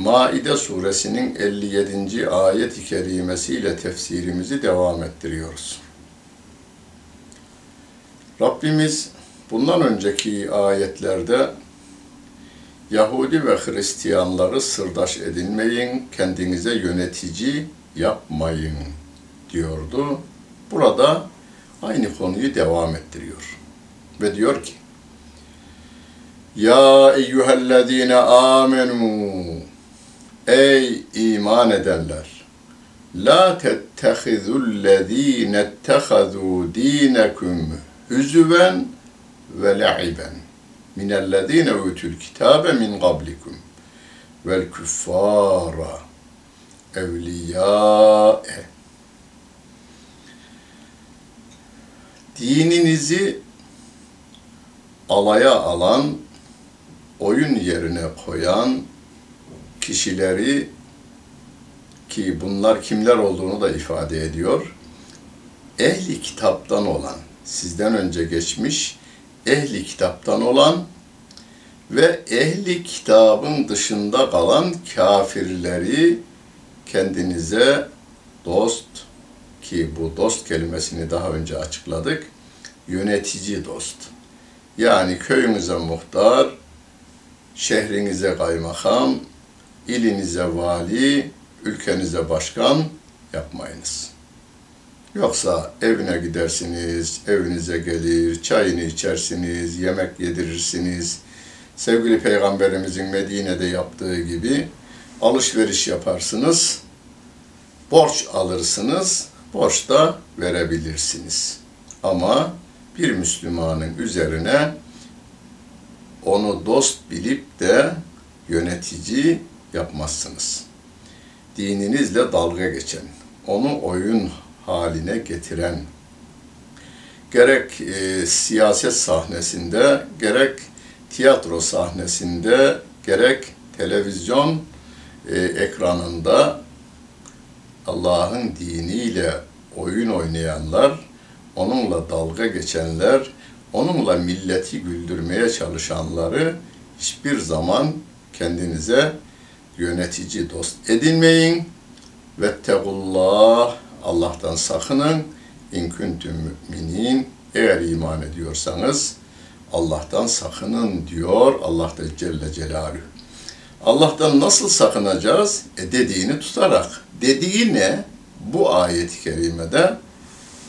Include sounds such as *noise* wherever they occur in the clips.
Maide suresinin 57. ayet-i kerimesiyle tefsirimizi devam ettiriyoruz. Rabbimiz bundan önceki ayetlerde Yahudi ve Hristiyanları sırdaş edinmeyin, kendinize yönetici yapmayın diyordu. Burada aynı konuyu devam ettiriyor. Ve diyor ki, Ya eyyühellezine amenu Ey iman edenler! La tettehizullezine ettehazû dînekum hüzüven ve le'iben minellezîne utul kitabe min qablikum vel küffâra evliyâe. Dininizi alaya alan, oyun yerine koyan kişileri ki bunlar kimler olduğunu da ifade ediyor. Ehli kitaptan olan, sizden önce geçmiş ehli kitaptan olan ve ehli kitabın dışında kalan kafirleri kendinize dost ki bu dost kelimesini daha önce açıkladık. Yönetici dost. Yani köyünüze muhtar, şehrinize kaymakam, ilinize vali, ülkenize başkan yapmayınız. Yoksa evine gidersiniz, evinize gelir, çayını içersiniz, yemek yedirirsiniz. Sevgili Peygamberimizin Medine'de yaptığı gibi alışveriş yaparsınız, borç alırsınız, borç da verebilirsiniz. Ama bir Müslümanın üzerine onu dost bilip de yönetici yapmazsınız. Dininizle dalga geçen, onu oyun haline getiren, gerek e, siyaset sahnesinde, gerek tiyatro sahnesinde, gerek televizyon e, ekranında Allah'ın diniyle oyun oynayanlar, onunla dalga geçenler, onunla milleti güldürmeye çalışanları hiçbir zaman kendinize yönetici dost edinmeyin. Vettegullah Allah'tan sakının. İn kuntum müminin eğer iman ediyorsanız Allah'tan sakının diyor Allah da Celle Celaluhu. Allah'tan nasıl sakınacağız? E dediğini tutarak. Dediği ne? Bu ayet-i kerimede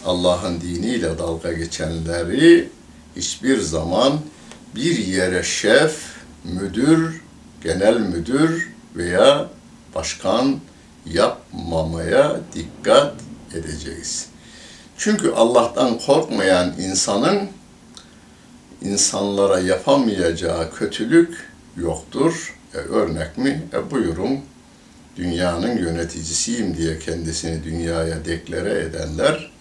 Allah'ın diniyle dalga geçenleri hiçbir zaman bir yere şef, müdür, genel müdür veya başkan yapmamaya dikkat edeceğiz. Çünkü Allah'tan korkmayan insanın insanlara yapamayacağı kötülük yoktur. E, örnek mi? E, buyurun. Dünyanın yöneticisiyim diye kendisini dünyaya deklare edenler,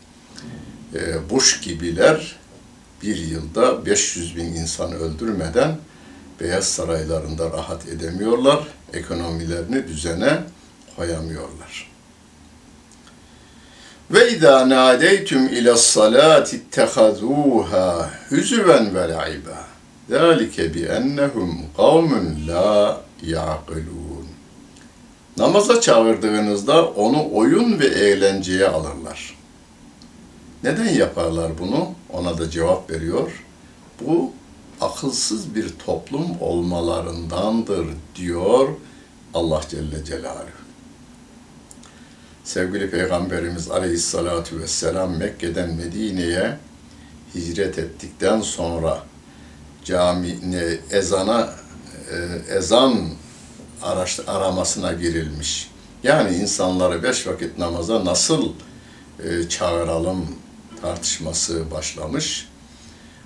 e, Bush gibiler bir yılda 500 bin insanı öldürmeden Beyaz Saraylarında rahat edemiyorlar, ekonomilerini düzene koyamıyorlar. Ve izâ nâdeytüm ila salâti ittehazûhâ hüzüven ve la'iba. Zâlike bi ennehum kavmun la yaqilûn. Namaza çağırdığınızda onu oyun ve eğlenceye alırlar. Neden yaparlar bunu? Ona da cevap veriyor. Bu akılsız bir toplum olmalarındandır diyor Allah Celle Celaluhu. Sevgili Peygamberimiz Aleyhisselatü Vesselam Mekke'den Medine'ye hicret ettikten sonra cami ezana e, ezan araş, aramasına girilmiş. Yani insanları beş vakit namaza nasıl e, çağıralım tartışması başlamış.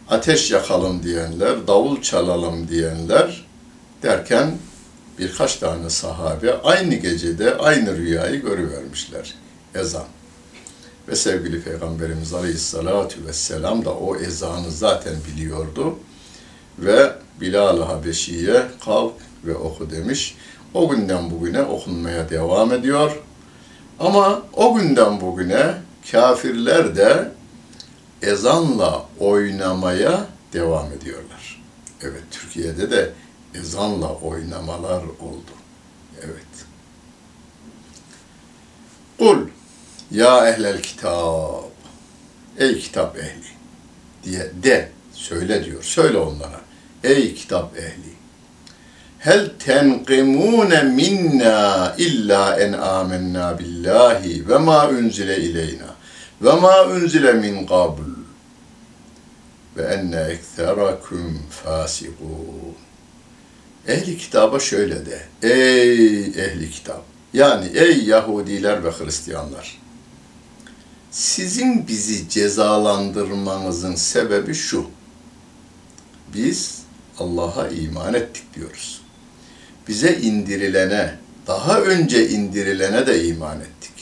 Ateş yakalım diyenler, davul çalalım diyenler derken birkaç tane sahabe aynı gecede aynı rüyayı görüvermişler. Ezan. Ve sevgili Peygamberimiz Aleyhisselatü Vesselam da o ezanı zaten biliyordu. Ve Bilal-i Habeşi'ye kalk ve oku demiş. O günden bugüne okunmaya devam ediyor. Ama o günden bugüne kafirler de ezanla oynamaya devam ediyorlar. Evet, Türkiye'de de ezanla oynamalar oldu. Evet. Kul ya ehlel kitab ey kitap ehli diye de söyle diyor. Söyle onlara. Ey kitap ehli. Hel tenqimune minna illa en amennâ billahi ve ma unzile ileyna ve ma unzile min qabl ve enne ektherakum fasikun. Ehli kitaba şöyle de. Ey ehli kitap. Yani ey Yahudiler ve Hristiyanlar. Sizin bizi cezalandırmanızın sebebi şu. Biz Allah'a iman ettik diyoruz. Bize indirilene, daha önce indirilene de iman ettik.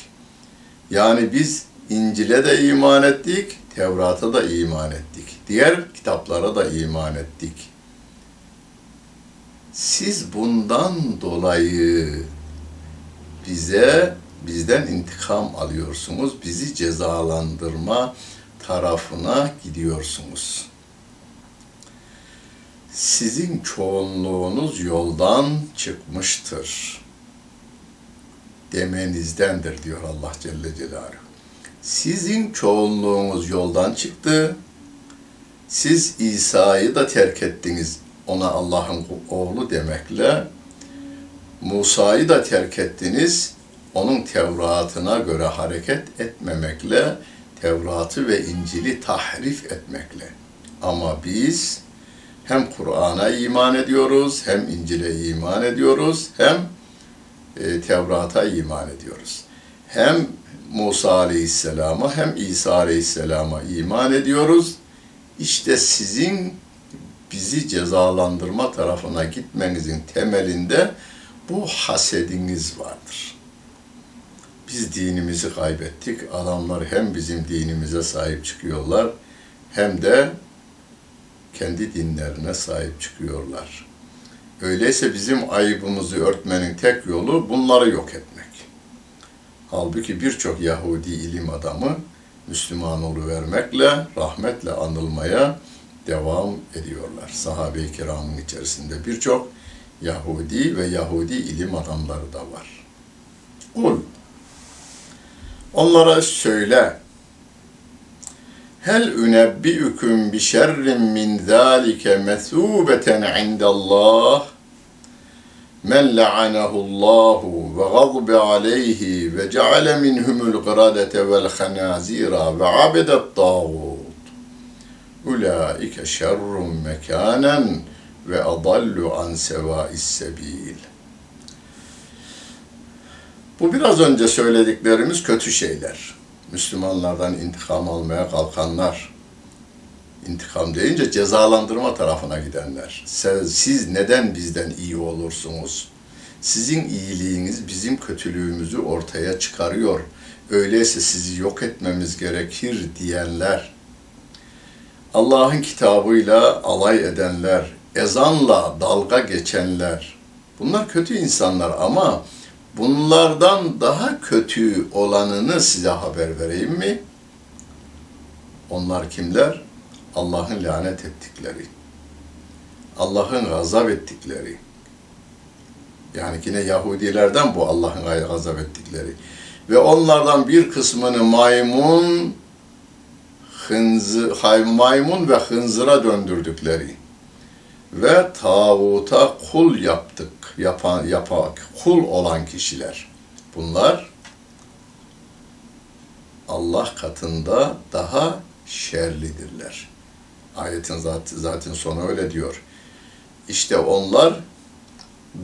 Yani biz İncil'e de iman ettik, Tevrat'a da iman ettik. Diğer kitaplara da iman ettik. Siz bundan dolayı bize bizden intikam alıyorsunuz. Bizi cezalandırma tarafına gidiyorsunuz. Sizin çoğunluğunuz yoldan çıkmıştır. Demenizdendir diyor Allah Celle Celaluhu. Sizin çoğunluğunuz yoldan çıktı. Siz İsa'yı da terk ettiniz. Ona Allah'ın oğlu demekle. Musa'yı da terk ettiniz. Onun Tevrat'ına göre hareket etmemekle, Tevrat'ı ve İncil'i tahrif etmekle. Ama biz hem Kur'an'a iman ediyoruz, hem İncil'e iman ediyoruz, hem e, Tevrat'a iman ediyoruz. Hem Musa Aleyhisselam'a hem İsa Aleyhisselam'a iman ediyoruz. İşte sizin bizi cezalandırma tarafına gitmenizin temelinde bu hasediniz vardır. Biz dinimizi kaybettik. Adamlar hem bizim dinimize sahip çıkıyorlar hem de kendi dinlerine sahip çıkıyorlar. Öyleyse bizim ayıbımızı örtmenin tek yolu bunları yok etmek. Halbuki birçok Yahudi ilim adamı Müslüman vermekle, rahmetle anılmaya devam ediyorlar. Sahabe-i kiramın içerisinde birçok Yahudi ve Yahudi ilim adamları da var. Kul, onlara söyle, Hel ünebbiüküm bi şerrin min zâlike mesûbeten indallah men la'anahullahu ve gazbe aleyhi ve ceale minhumul gradete vel hanazira ve abedet tağut. Ulaike şerrun mekanen ve adallu an sevâis sebil. Bu biraz önce söylediklerimiz kötü şeyler. Müslümanlardan intikam almaya kalkanlar, intikam deyince cezalandırma tarafına gidenler. Siz neden bizden iyi olursunuz? Sizin iyiliğiniz bizim kötülüğümüzü ortaya çıkarıyor. Öyleyse sizi yok etmemiz gerekir diyenler. Allah'ın kitabıyla alay edenler, ezanla dalga geçenler. Bunlar kötü insanlar ama bunlardan daha kötü olanını size haber vereyim mi? Onlar kimler? Allah'ın lanet ettikleri, Allah'ın gazap ettikleri, yani yine Yahudilerden bu Allah'ın gazap ettikleri ve onlardan bir kısmını maymun, hınzı, maymun ve hınzıra döndürdükleri ve tağuta kul yaptık, yapan, yapak, kul olan kişiler. Bunlar Allah katında daha şerlidirler. Ayetin zaten, zaten sonu öyle diyor. İşte onlar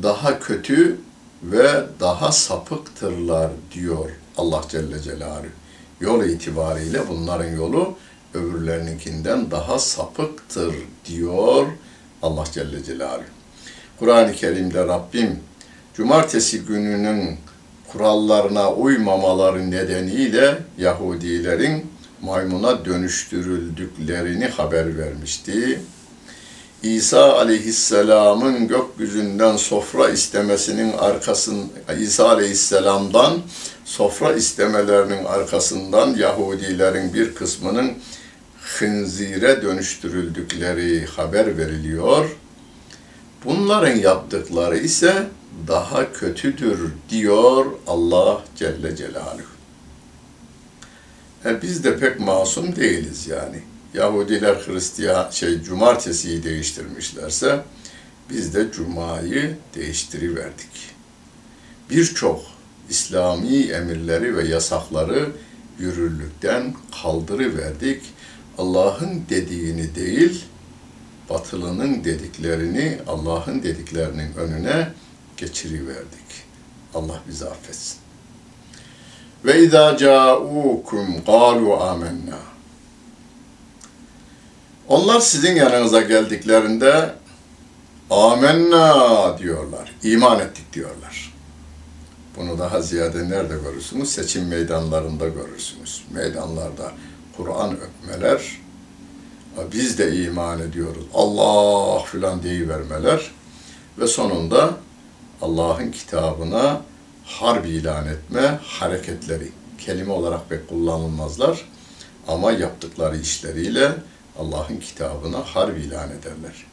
daha kötü ve daha sapıktırlar diyor Allah Celle Celaluhu. Yol itibariyle bunların yolu öbürlerininkinden daha sapıktır diyor Allah Celle Celaluhu. Kur'an-ı Kerim'de Rabbim cumartesi gününün kurallarına uymamaları nedeniyle Yahudilerin maymuna dönüştürüldüklerini haber vermişti. İsa aleyhisselamın gökyüzünden sofra istemesinin arkasın İsa aleyhisselamdan sofra istemelerinin arkasından Yahudilerin bir kısmının hınzire dönüştürüldükleri haber veriliyor. Bunların yaptıkları ise daha kötüdür diyor Allah Celle Celaluhu. E biz de pek masum değiliz yani. Yahudiler Hristiyan şey cumartesiyi değiştirmişlerse biz de cumayı değiştiriverdik. Birçok İslami emirleri ve yasakları yürürlükten kaldırıverdik. Allah'ın dediğini değil, batılının dediklerini Allah'ın dediklerinin önüne geçiriverdik. Allah bizi affetsin. Ve izâ câûkum gâlu âmennâ. Onlar sizin yanınıza geldiklerinde amenna diyorlar. İman ettik diyorlar. Bunu daha ziyade nerede görürsünüz? Seçim meydanlarında görürsünüz. Meydanlarda Kur'an öpmeler, biz de iman ediyoruz, Allah filan deyivermeler ve sonunda Allah'ın kitabına harp ilan etme hareketleri. Kelime olarak pek kullanılmazlar ama yaptıkları işleriyle Allah'ın kitabına harp ilan ederler.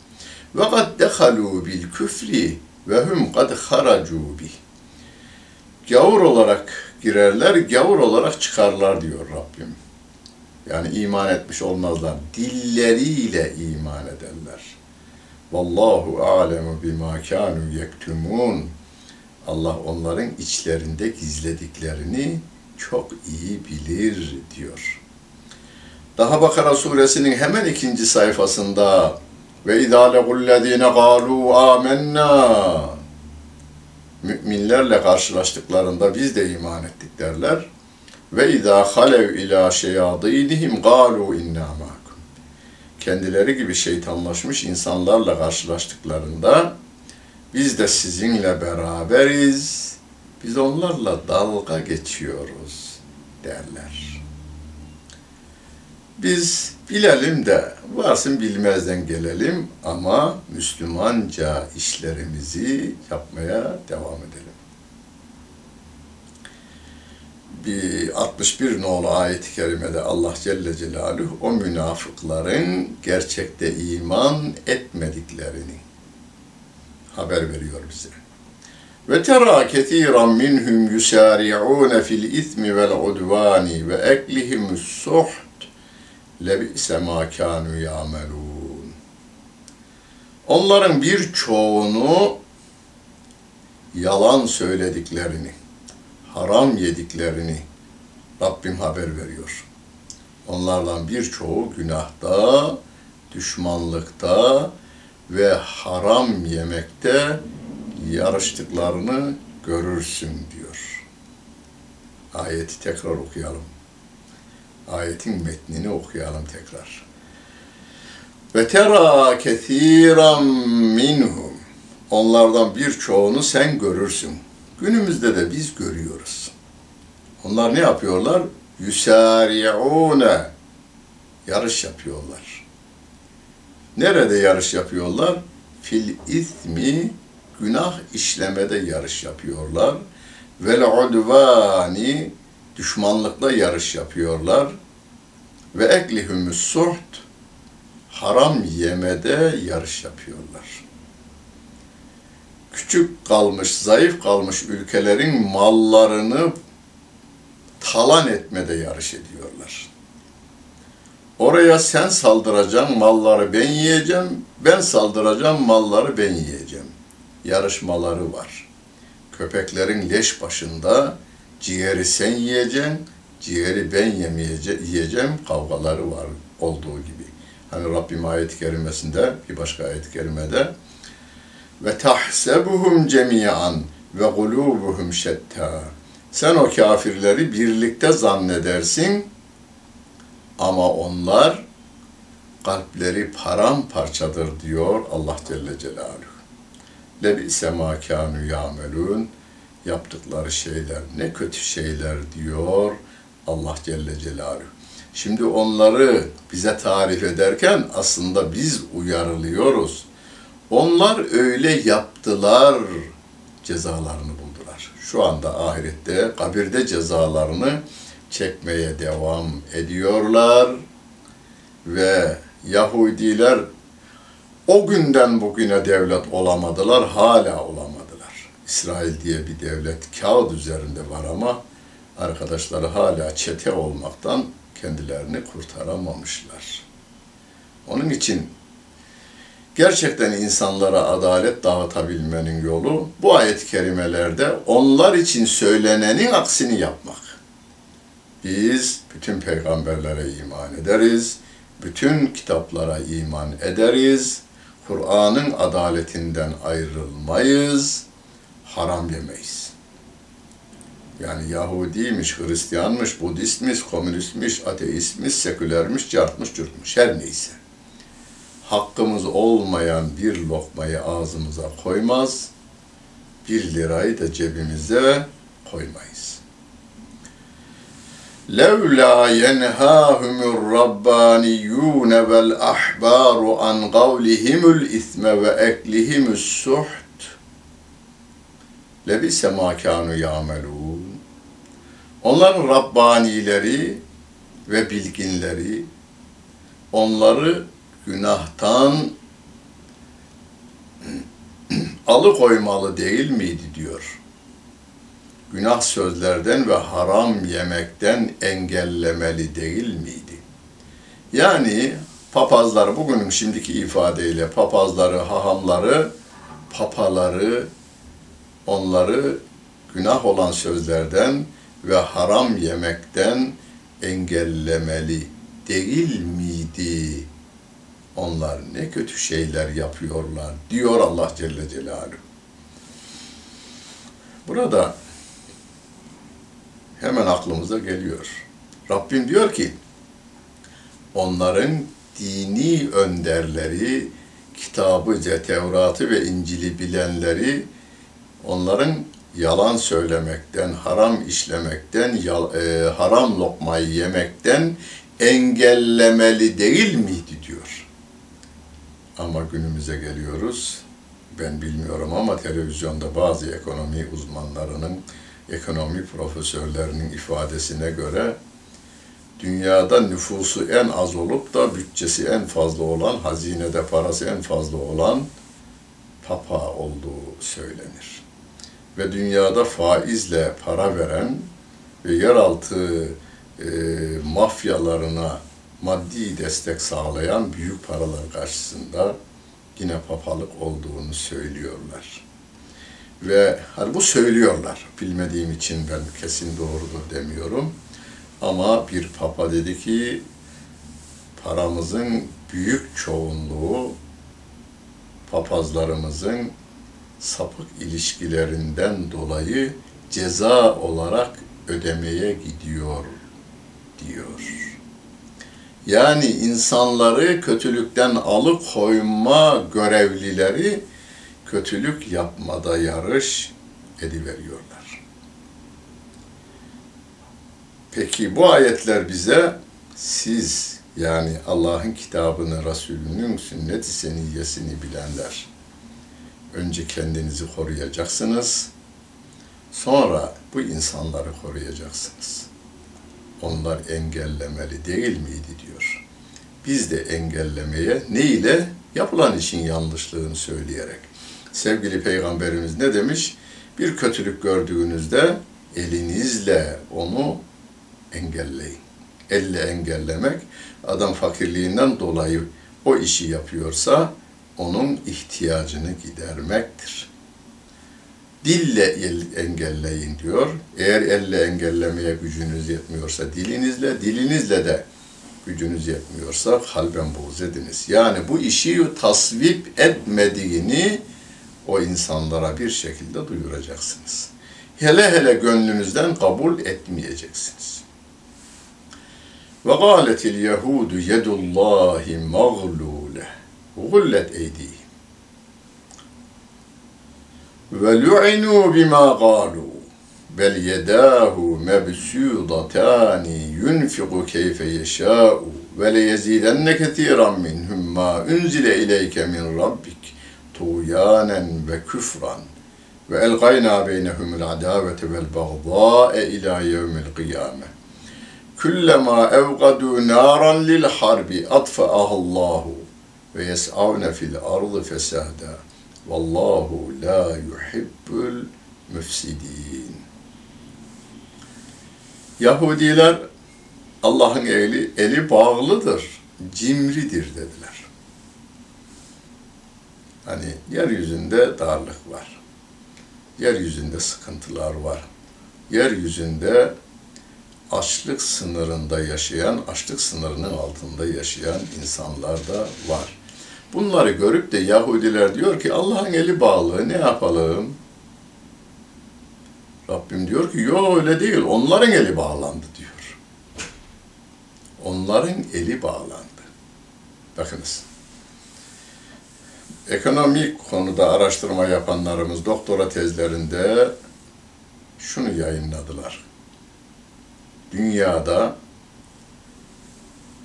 Ve kad dehalu bil küfri ve hum kad haracu bih. Gavur olarak girerler, gavur olarak çıkarlar diyor Rabbim. Yani iman etmiş olmazlar. Dilleriyle iman ederler. Vallahu alemu bima kanu yektumun. Allah onların içlerinde gizlediklerini çok iyi bilir diyor. Daha Bakara suresinin hemen ikinci sayfasında ve idâ legullezîne gâlû âmennâ Müminlerle karşılaştıklarında biz de iman ettik derler. Ve izâ halev ilâ şeyâdînihim gâlû innâ mâkum. Kendileri gibi şeytanlaşmış insanlarla karşılaştıklarında biz de sizinle beraberiz, biz onlarla dalga geçiyoruz derler. Biz bilelim de varsın bilmezden gelelim ama Müslümanca işlerimizi yapmaya devam edelim. Bir 61 nolu ayet-i kerimede Allah Celle Celaluhu o münafıkların gerçekte iman etmediklerini haber veriyor bize. Ve tera ketiran minhum yusari'un fil ismi vel udvani ve eklihimus suht lebi'se ma kanu ya'melun. Onların birçoğunu yalan söylediklerini, haram yediklerini Rabbim haber veriyor. Onlardan birçoğu günahta, düşmanlıkta ve haram yemekte yarıştıklarını görürsün diyor. Ayeti tekrar okuyalım. Ayetin metnini okuyalım tekrar. Ve tera kethiran minhum. Onlardan birçoğunu sen görürsün. Günümüzde de biz görüyoruz. Onlar ne yapıyorlar? Yusari'une. Yarış yapıyorlar. Nerede yarış yapıyorlar? Fil ismi günah işlemede yarış yapıyorlar. Vel udvani düşmanlıkla yarış yapıyorlar. Ve eklihümüs suht haram yemede yarış yapıyorlar. Küçük kalmış, zayıf kalmış ülkelerin mallarını talan etmede yarış ediyorlar. Oraya sen saldıracaksın, malları ben yiyeceğim, ben saldıracağım, malları ben yiyeceğim. Yarışmaları var. Köpeklerin leş başında ciğeri sen yiyeceksin, ciğeri ben yiyeceğim kavgaları var olduğu gibi. Hani Rabbim ayet-i kerimesinde, bir başka ayet-i kerimede ve tahsebuhum cemiyan ve gulubuhum şetta. Sen o kafirleri birlikte zannedersin ama onlar kalpleri paramparçadır diyor Allah Celle Celaluhu. Lebise ma kanu yamelun yaptıkları şeyler ne kötü şeyler diyor Allah Celle Celaluhu. Şimdi onları bize tarif ederken aslında biz uyarılıyoruz. Onlar öyle yaptılar, cezalarını buldular. Şu anda ahirette, kabirde cezalarını çekmeye devam ediyorlar ve Yahudiler o günden bugüne devlet olamadılar, hala olamadılar. İsrail diye bir devlet kağıt üzerinde var ama arkadaşları hala çete olmaktan kendilerini kurtaramamışlar. Onun için gerçekten insanlara adalet dağıtabilmenin yolu bu ayet-i kerimelerde onlar için söylenenin aksini yapmak. Biz bütün peygamberlere iman ederiz, bütün kitaplara iman ederiz, Kur'an'ın adaletinden ayrılmayız, haram yemeyiz. Yani Yahudiymiş, Hristiyanmış, Budistmiş, Komünistmiş, Ateistmiş, Sekülermiş, Cartmış, Cürtmüş her neyse. Hakkımız olmayan bir lokmayı ağzımıza koymaz, bir lirayı da cebimize koymayız. لولا ينهاهم الربانيون والأحبار عن قولهم الإثم وأكلهم السحت لبئس ما كانوا يعملون Onların Rabbanileri ve bilginleri onları günahtan *clears throat* alıkoymalı değil miydi diyor günah sözlerden ve haram yemekten engellemeli değil miydi? Yani papazlar bugünün şimdiki ifadeyle papazları, hahamları, papaları onları günah olan sözlerden ve haram yemekten engellemeli değil miydi? Onlar ne kötü şeyler yapıyorlar diyor Allah Celle Celaluhu. Burada aklımıza geliyor. Rabbim diyor ki, onların dini önderleri, kitabı, Tevrat'ı ve İncil'i bilenleri, onların yalan söylemekten, haram işlemekten, e, haram lokmayı yemekten engellemeli değil miydi diyor. Ama günümüze geliyoruz. Ben bilmiyorum ama televizyonda bazı ekonomi uzmanlarının ekonomi profesörlerinin ifadesine göre dünyada nüfusu en az olup da bütçesi en fazla olan, hazinede parası en fazla olan papa olduğu söylenir. Ve dünyada faizle para veren ve yeraltı e, mafyalarına maddi destek sağlayan büyük paralar karşısında yine papalık olduğunu söylüyorlar. Ve hani bu söylüyorlar. Bilmediğim için ben kesin doğrudur demiyorum. Ama bir papa dedi ki paramızın büyük çoğunluğu papazlarımızın sapık ilişkilerinden dolayı ceza olarak ödemeye gidiyor diyor. Yani insanları kötülükten alıkoyma görevlileri kötülük yapmada yarış ediveriyorlar. Peki bu ayetler bize siz yani Allah'ın kitabını, Resulünün sünnet-i seniyyesini bilenler önce kendinizi koruyacaksınız. Sonra bu insanları koruyacaksınız. Onlar engellemeli değil miydi diyor. Biz de engellemeye ne ile? Yapılan işin yanlışlığını söyleyerek sevgili peygamberimiz ne demiş? Bir kötülük gördüğünüzde elinizle onu engelleyin. Elle engellemek, adam fakirliğinden dolayı o işi yapıyorsa onun ihtiyacını gidermektir. Dille engelleyin diyor. Eğer elle engellemeye gücünüz yetmiyorsa dilinizle, dilinizle de gücünüz yetmiyorsa kalben buğz ediniz. Yani bu işi tasvip etmediğini o insanlara bir şekilde duyuracaksınız. Hele hele gönlünüzden kabul etmeyeceksiniz. Ve gâletil yehudu yedullahi mağlûle. Gullet eydihim ve lu'inû bima gâlû. Bel yedahu mebsudatani yunfiqu keyfe yeşâ'u. Ve le yezidenne ketiran minhum ma unzile min rabbik tuğyanen ve küfran ve elgayna beynehumul adavete vel bagdâe ila yevmil kıyame. Kullama evgadu naran lil harbi atfa'ahallahu ve yes'avne fil ardı fesada. Vallahu la yuhibbul müfsidin. Yahudiler Allah'ın eli, eli bağlıdır, cimridir dediler. Hani yeryüzünde darlık var. Yeryüzünde sıkıntılar var. Yeryüzünde açlık sınırında yaşayan, açlık sınırının altında yaşayan insanlar da var. Bunları görüp de Yahudiler diyor ki Allah'ın eli bağlı, ne yapalım? Rabbim diyor ki yok öyle değil, onların eli bağlandı diyor. Onların eli bağlandı. Bakınız. Ekonomik konuda araştırma yapanlarımız doktora tezlerinde şunu yayınladılar. Dünyada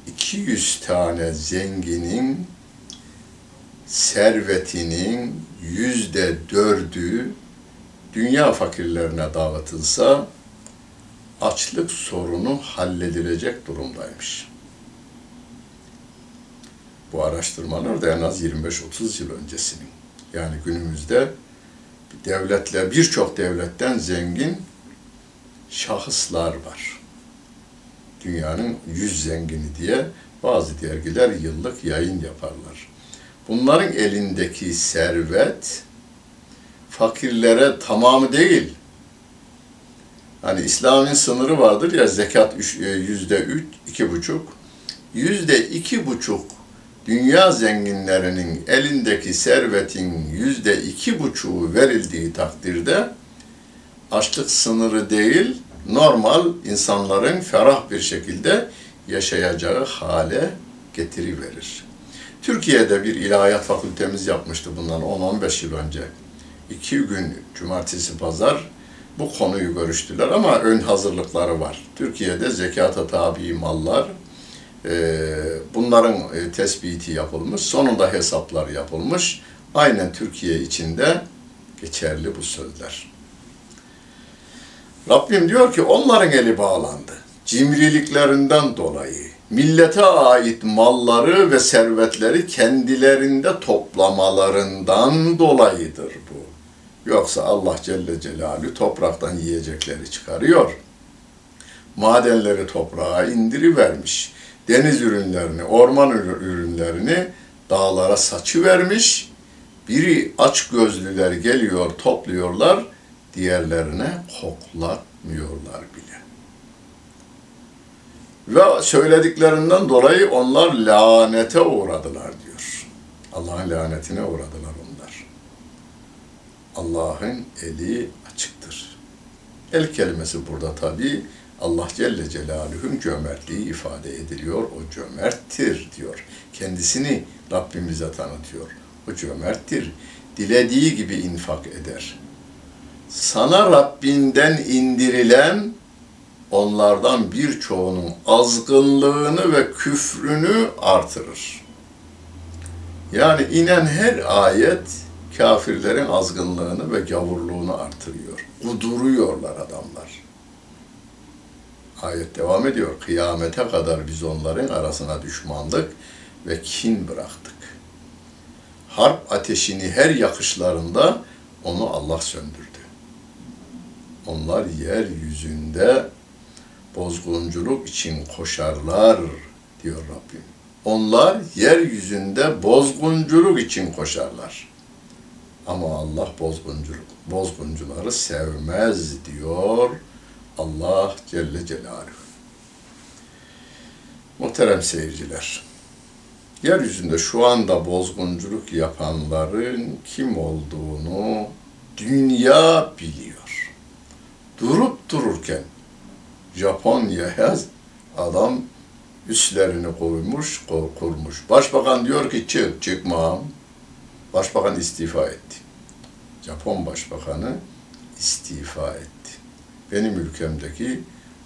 200 tane zenginin servetinin yüzde dördü dünya fakirlerine dağıtılsa açlık sorunu halledilecek durumdaymış. Bu araştırmalar da en az 25-30 yıl öncesinin. Yani günümüzde devletler, birçok devletten zengin şahıslar var. Dünyanın yüz zengini diye bazı dergiler yıllık yayın yaparlar. Bunların elindeki servet fakirlere tamamı değil. Hani İslam'ın sınırı vardır ya zekat e, yüzde üç, iki buçuk. Yüzde iki buçuk dünya zenginlerinin elindeki servetin yüzde iki buçuğu verildiği takdirde açlık sınırı değil, normal insanların ferah bir şekilde yaşayacağı hale getiriverir. Türkiye'de bir ilahiyat fakültemiz yapmıştı bundan 10-15 yıl önce. İki gün cumartesi pazar bu konuyu görüştüler ama ön hazırlıkları var. Türkiye'de zekata tabi mallar, bunların e, tespiti yapılmış, sonunda hesaplar yapılmış. Aynen Türkiye içinde geçerli bu sözler. Rabbim diyor ki onların eli bağlandı. Cimriliklerinden dolayı millete ait malları ve servetleri kendilerinde toplamalarından dolayıdır bu. Yoksa Allah Celle Celaluhu topraktan yiyecekleri çıkarıyor. Madenleri toprağa indirivermiş. Deniz ürünlerini, orman ürünlerini dağlara saçı vermiş. Biri aç gözlüler geliyor, topluyorlar. Diğerlerine koklatmıyorlar bile. Ve söylediklerinden dolayı onlar lanete uğradılar diyor. Allah'ın lanetine uğradılar onlar. Allah'ın eli açıktır. El kelimesi burada tabi Allah Celle Celaluhu'nun cömertliği ifade ediliyor. O cömerttir diyor. Kendisini Rabbimize tanıtıyor. O cömerttir. Dilediği gibi infak eder. Sana Rabbinden indirilen onlardan birçoğunun azgınlığını ve küfrünü artırır. Yani inen her ayet kafirlerin azgınlığını ve gavurluğunu artırıyor. Kuduruyorlar adamlar. Ayet devam ediyor. Kıyamete kadar biz onların arasına düşmanlık ve kin bıraktık. Harp ateşini her yakışlarında onu Allah söndürdü. Onlar yeryüzünde bozgunculuk için koşarlar diyor Rabbim. Onlar yeryüzünde bozgunculuk için koşarlar. Ama Allah bozgunculuk, bozguncuları sevmez diyor Allah Celle Celaluhu. Muhterem seyirciler, yeryüzünde şu anda bozgunculuk yapanların kim olduğunu dünya biliyor. Durup dururken Japonya'ya adam üslerini koymuş, kurmuş. Başbakan diyor ki çık, çıkmam. Başbakan istifa etti. Japon başbakanı istifa etti. Benim ülkemdeki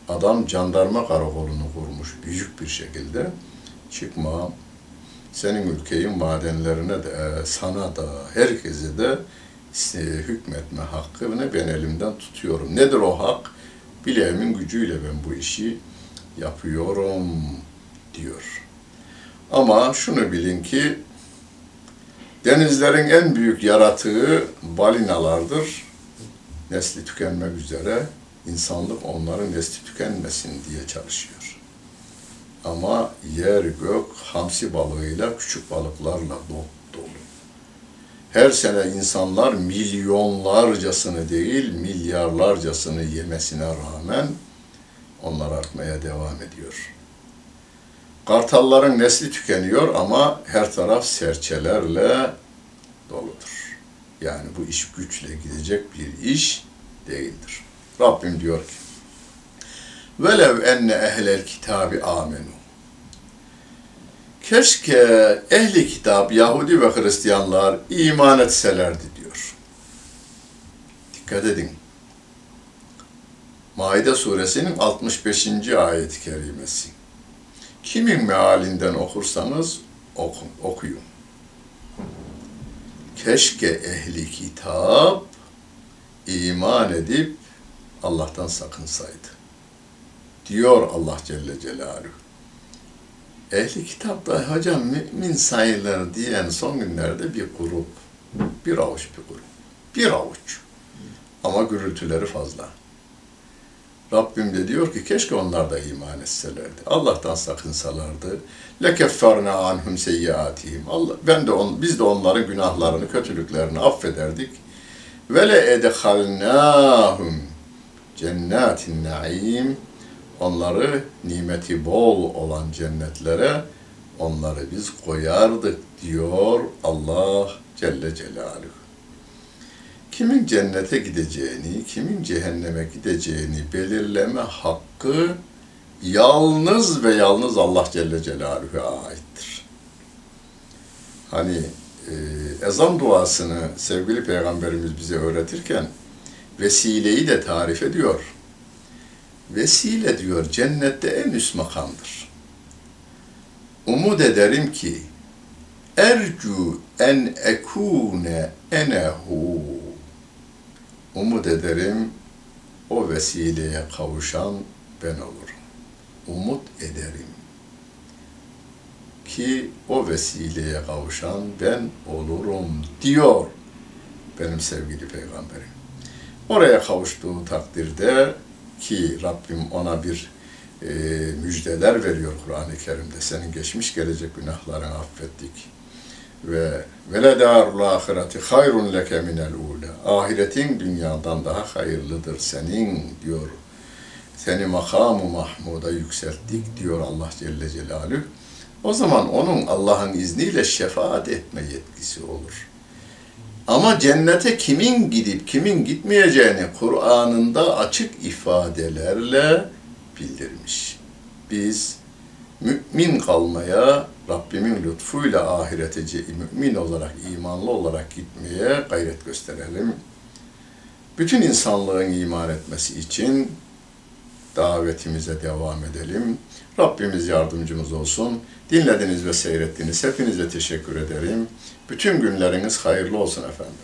adam jandarma karakolunu kurmuş büyük bir şekilde. Çıkmam. Senin ülkenin madenlerine de, e, sana da, herkese de e, hükmetme hakkını ben elimden tutuyorum. Nedir o hak? Bileğimin gücüyle ben bu işi yapıyorum diyor. Ama şunu bilin ki denizlerin en büyük yaratığı balinalardır. Nesli tükenmek üzere insanlık onların nesli tükenmesin diye çalışıyor. Ama yer gök hamsi balığıyla küçük balıklarla dolu. Her sene insanlar milyonlarcasını değil milyarlarcasını yemesine rağmen onlar artmaya devam ediyor. Kartalların nesli tükeniyor ama her taraf serçelerle doludur. Yani bu iş güçle gidecek bir iş değildir. Rabbim diyor ki Velev enne ehlel kitabi amenu Keşke ehli kitap, Yahudi ve Hristiyanlar iman etselerdi diyor. Dikkat edin. Maide suresinin 65. ayet-i kerimesi. Kimin mealinden okursanız okun, okuyun. Keşke ehli kitap iman edip Allah'tan sakınsaydı. Diyor Allah Celle Celaluhu. Ehli kitapta hocam mümin sayılır diyen son günlerde bir grup, bir avuç bir grup, bir avuç. Ama gürültüleri fazla. Rabbim de diyor ki keşke onlar da iman etselerdi. Allah'tan sakınsalardı. Lekefferna anhum seyyiatihim. Allah ben de on, biz de onların günahlarını, kötülüklerini affederdik. Ve le edhalnahum cennetin naim. Onları nimeti bol olan cennetlere onları biz koyardık diyor Allah Celle Celaluhu kimin cennete gideceğini, kimin cehenneme gideceğini belirleme hakkı yalnız ve yalnız Allah Celle Celaluhu'ya aittir. Hani e, ezan duasını sevgili Peygamberimiz bize öğretirken vesileyi de tarif ediyor. Vesile diyor cennette en üst makamdır. Umut ederim ki ercu en ekune enehu Umut ederim o vesileye kavuşan ben olurum. Umut ederim ki o vesileye kavuşan ben olurum diyor benim sevgili peygamberim. Oraya kavuştuğu takdirde ki Rabbim ona bir e, müjdeler veriyor Kur'an-ı Kerim'de. Senin geçmiş gelecek günahlarını affettik ve vele darul ahireti hayrun leke minel ula. Ahiretin dünyadan daha hayırlıdır senin diyor. Seni makamı mahmuda yükselttik diyor Allah Celle Celaluhu. O zaman onun Allah'ın izniyle şefaat etme yetkisi olur. Ama cennete kimin gidip kimin gitmeyeceğini Kur'an'ında açık ifadelerle bildirmiş. Biz mümin kalmaya, Rabbimin lütfuyla ahirete mümin olarak, imanlı olarak gitmeye gayret gösterelim. Bütün insanlığın iman etmesi için davetimize devam edelim. Rabbimiz yardımcımız olsun. Dinlediniz ve seyrettiniz. Hepinize teşekkür ederim. Bütün günleriniz hayırlı olsun efendim.